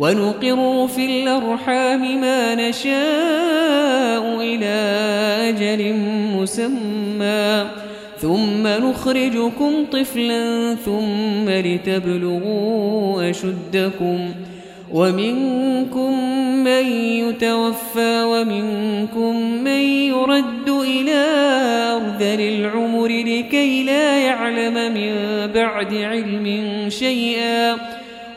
ونقر في الأرحام ما نشاء إلى أجل مسمى. ثم نخرجكم طفلا ثم لتبلغوا أشدكم. ومنكم من يتوفى ومنكم من يرد إلى أرذل العمر لكي لا يعلم من بعد علم شيئا.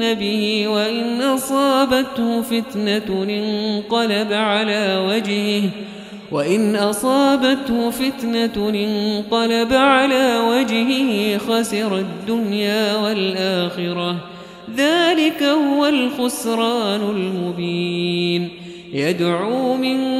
به وإن أصابته فتنة انقلب على وجهه وإن أصابته فتنة انقلب على وجهه خسر الدنيا والآخرة ذلك هو الخسران المبين يدعو من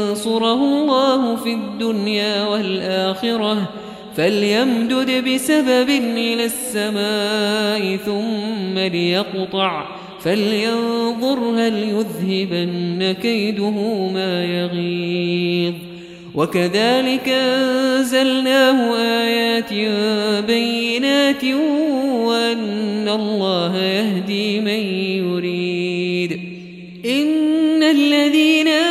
ينصره الله في الدنيا والآخرة فليمدد بسبب إلى السماء ثم ليقطع فلينظر هل يذهبن كيده ما يغيظ. وكذلك أنزلناه آيات بينات وأن الله يهدي من يريد. إن الذين آمنوا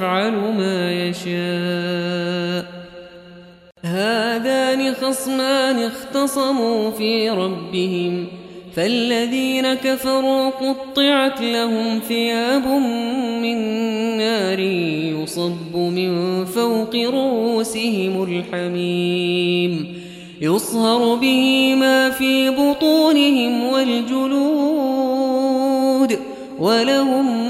يفعل ما يشاء. هذان خصمان اختصموا في ربهم فالذين كفروا قطعت لهم ثياب من نار يصب من فوق رؤوسهم الحميم. يصهر به ما في بطونهم والجلود ولهم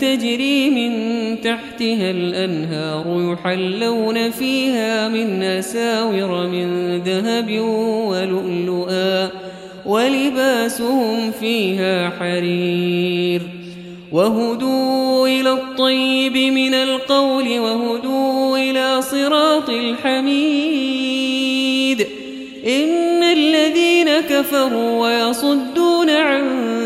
تجري من تحتها الأنهار يحلون فيها من أساور من ذهب ولؤلؤا ولباسهم فيها حرير. وهدوا إلى الطيب من القول وهدوا إلى صراط الحميد. إن الذين كفروا ويصدون عن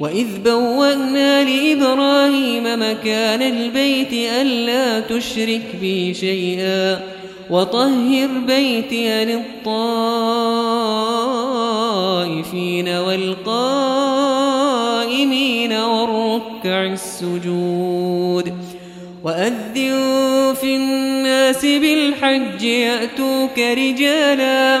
وإذ بوأنا لإبراهيم مكان البيت ألا تشرك بي شيئا وطهر بيتي للطائفين والقائمين والركع السجود وأذن في الناس بالحج يأتوك رجالا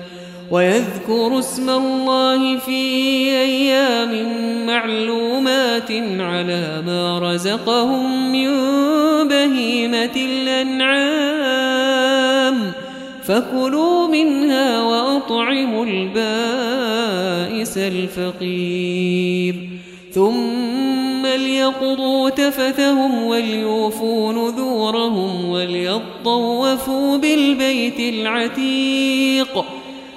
ويذكروا اسم الله في أيام معلومات على ما رزقهم من بهيمة الأنعام. فكلوا منها وأطعموا البائس الفقير. ثم ليقضوا تفثهم وليوفوا نذورهم وليطوفوا بالبيت العتيق.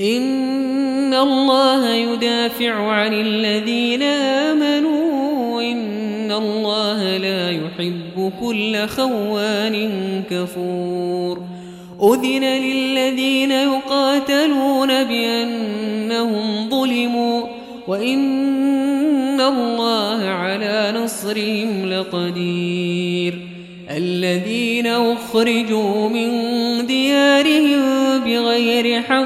إن الله يدافع عن الذين آمنوا إن الله لا يحب كل خوان كفور أذن للذين يقاتلون بأنهم ظلموا وإن الله على نصرهم لقدير الذين أخرجوا من ديارهم بغير حق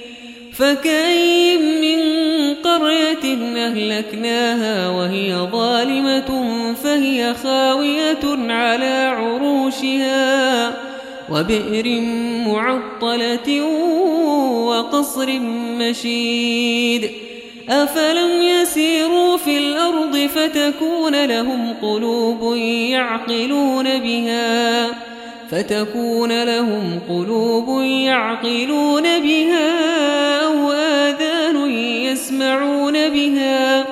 فكأي من قرية أهلكناها وهي ظالمة فهي خاوية على عروشها وبئر معطلة وقصر مشيد أفلم يسيروا في الأرض فتكون لهم قلوب يعقلون بها فتكون لهم قلوب يعقلون بها أو آذان يسمعون بها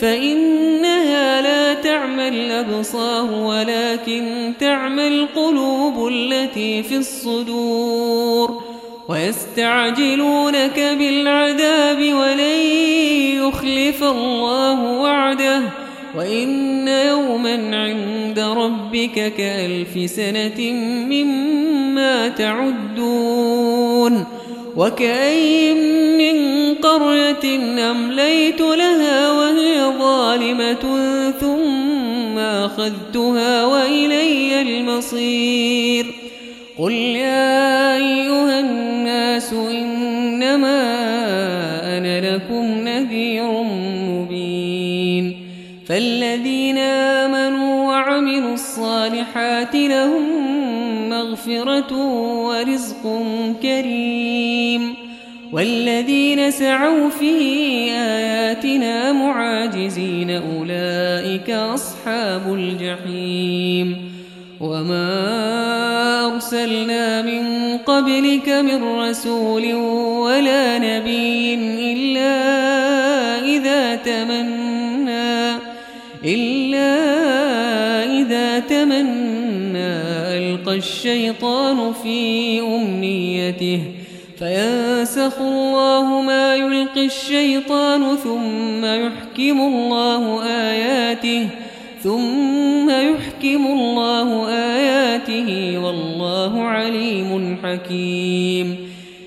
فإنها لا تعمى الأبصار ولكن تعمى القلوب التي في الصدور ويستعجلونك بالعذاب ولن يخلف الله وعده وإن يوما عند ربك كألف سنة مما تعدون وكأي من قرية أمليت لها وهي ظالمة ثم أخذتها وإلي المصير قل يا أيها الناس إنما الصالحات لهم مغفرة ورزق كريم. والذين سعوا في آياتنا معاجزين أولئك أصحاب الجحيم. وما أرسلنا من قبلك من رسول ولا نبي إلا إذا تمنى إلا إذا تمنى ألقى الشيطان في أمنيته. فينسخ الله ما يلقي الشيطان ثم يحكم الله آياته ثم يحكم الله آياته والله عليم حكيم.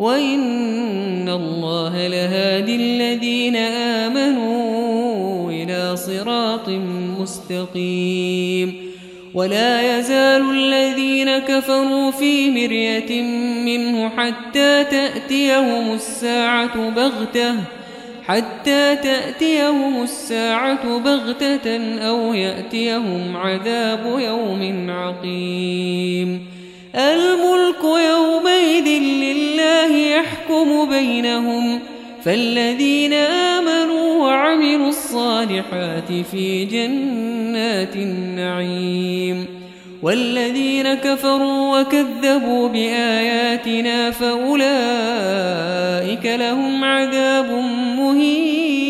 وإن الله لهادي الذين آمنوا إلى صراط مستقيم ولا يزال الذين كفروا في مرية منه حتى تأتيهم الساعة بغتة حتى تأتيهم الساعة بغتة أو يأتيهم عذاب يوم عقيم الملك يومئذ لله يحكم بينهم فالذين آمنوا وعملوا الصالحات في جنات النعيم والذين كفروا وكذبوا بآياتنا فأولئك لهم عذاب مهين.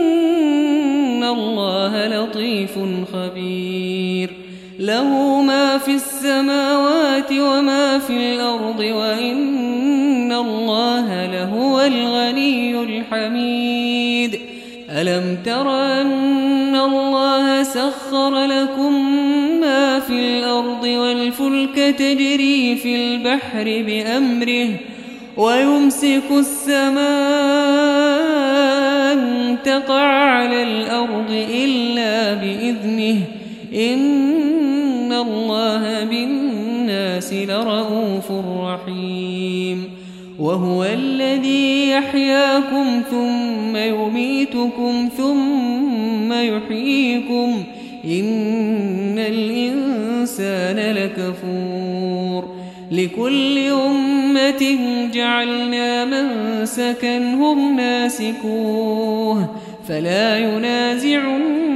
لطيف خبير. له ما في السماوات وما في الأرض وإن الله لهو الغني الحميد. ألم تر أن الله سخر لكم ما في الأرض والفلك تجري في البحر بأمره ويمسك السماء أن تقع على الأرض إلا بإذنه إن الله بالناس لرؤوف رحيم وهو الذي يحياكم ثم يميتكم ثم يحييكم إن الإنسان لكفور لكل أمة جعلنا منسكا هم ناسكوه فلا ينازعنك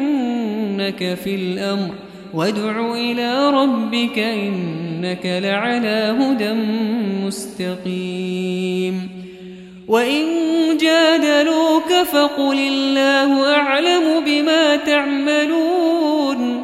في الأمر وادع إلى ربك إنك لعلى هدى مستقيم وإن جادلوك فقل الله أعلم بما تعملون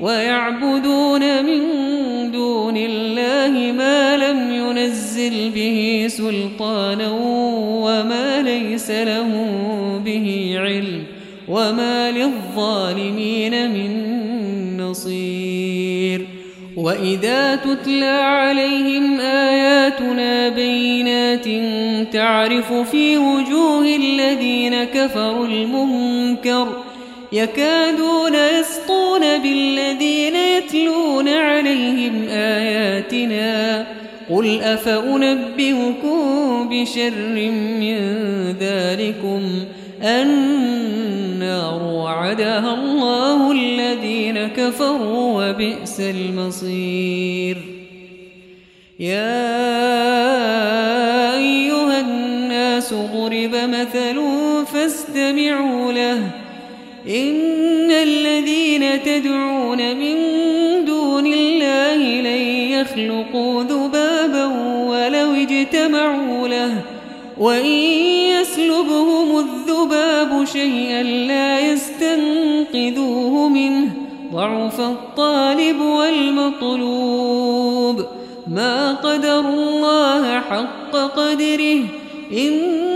ويعبدون من دون الله ما لم ينزل به سلطانا وما ليس له به علم وما للظالمين من نصير. وإذا تتلى عليهم آياتنا بينات تعرف في وجوه الذين كفروا المنكر يكادون يسطون بالذين يتلون عليهم آياتنا. قل أفأنبئكم بشر من ذلكم؟ النار وعدها الله الذين كفروا وبئس المصير. يا أيها الناس ضرب مثل فاستمعوا إن الذين تدعون من دون الله لن يخلقوا ذبابا ولو اجتمعوا له وإن يسلبهم الذباب شيئا لا يستنقذوه منه. ضعف الطالب والمطلوب. ما قدر الله حق قدره. إن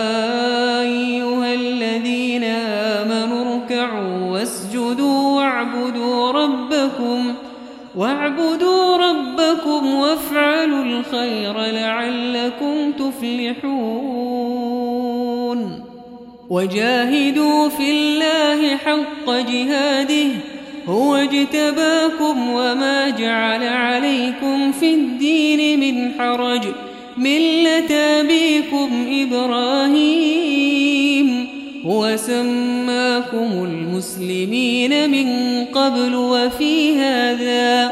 ربكم وافعلوا الخير لعلكم تفلحون. وجاهدوا في الله حق جهاده هو اجتباكم وما جعل عليكم في الدين من حرج ملة أبيكم إبراهيم. هو سماكم المسلمين من قبل وفي هذا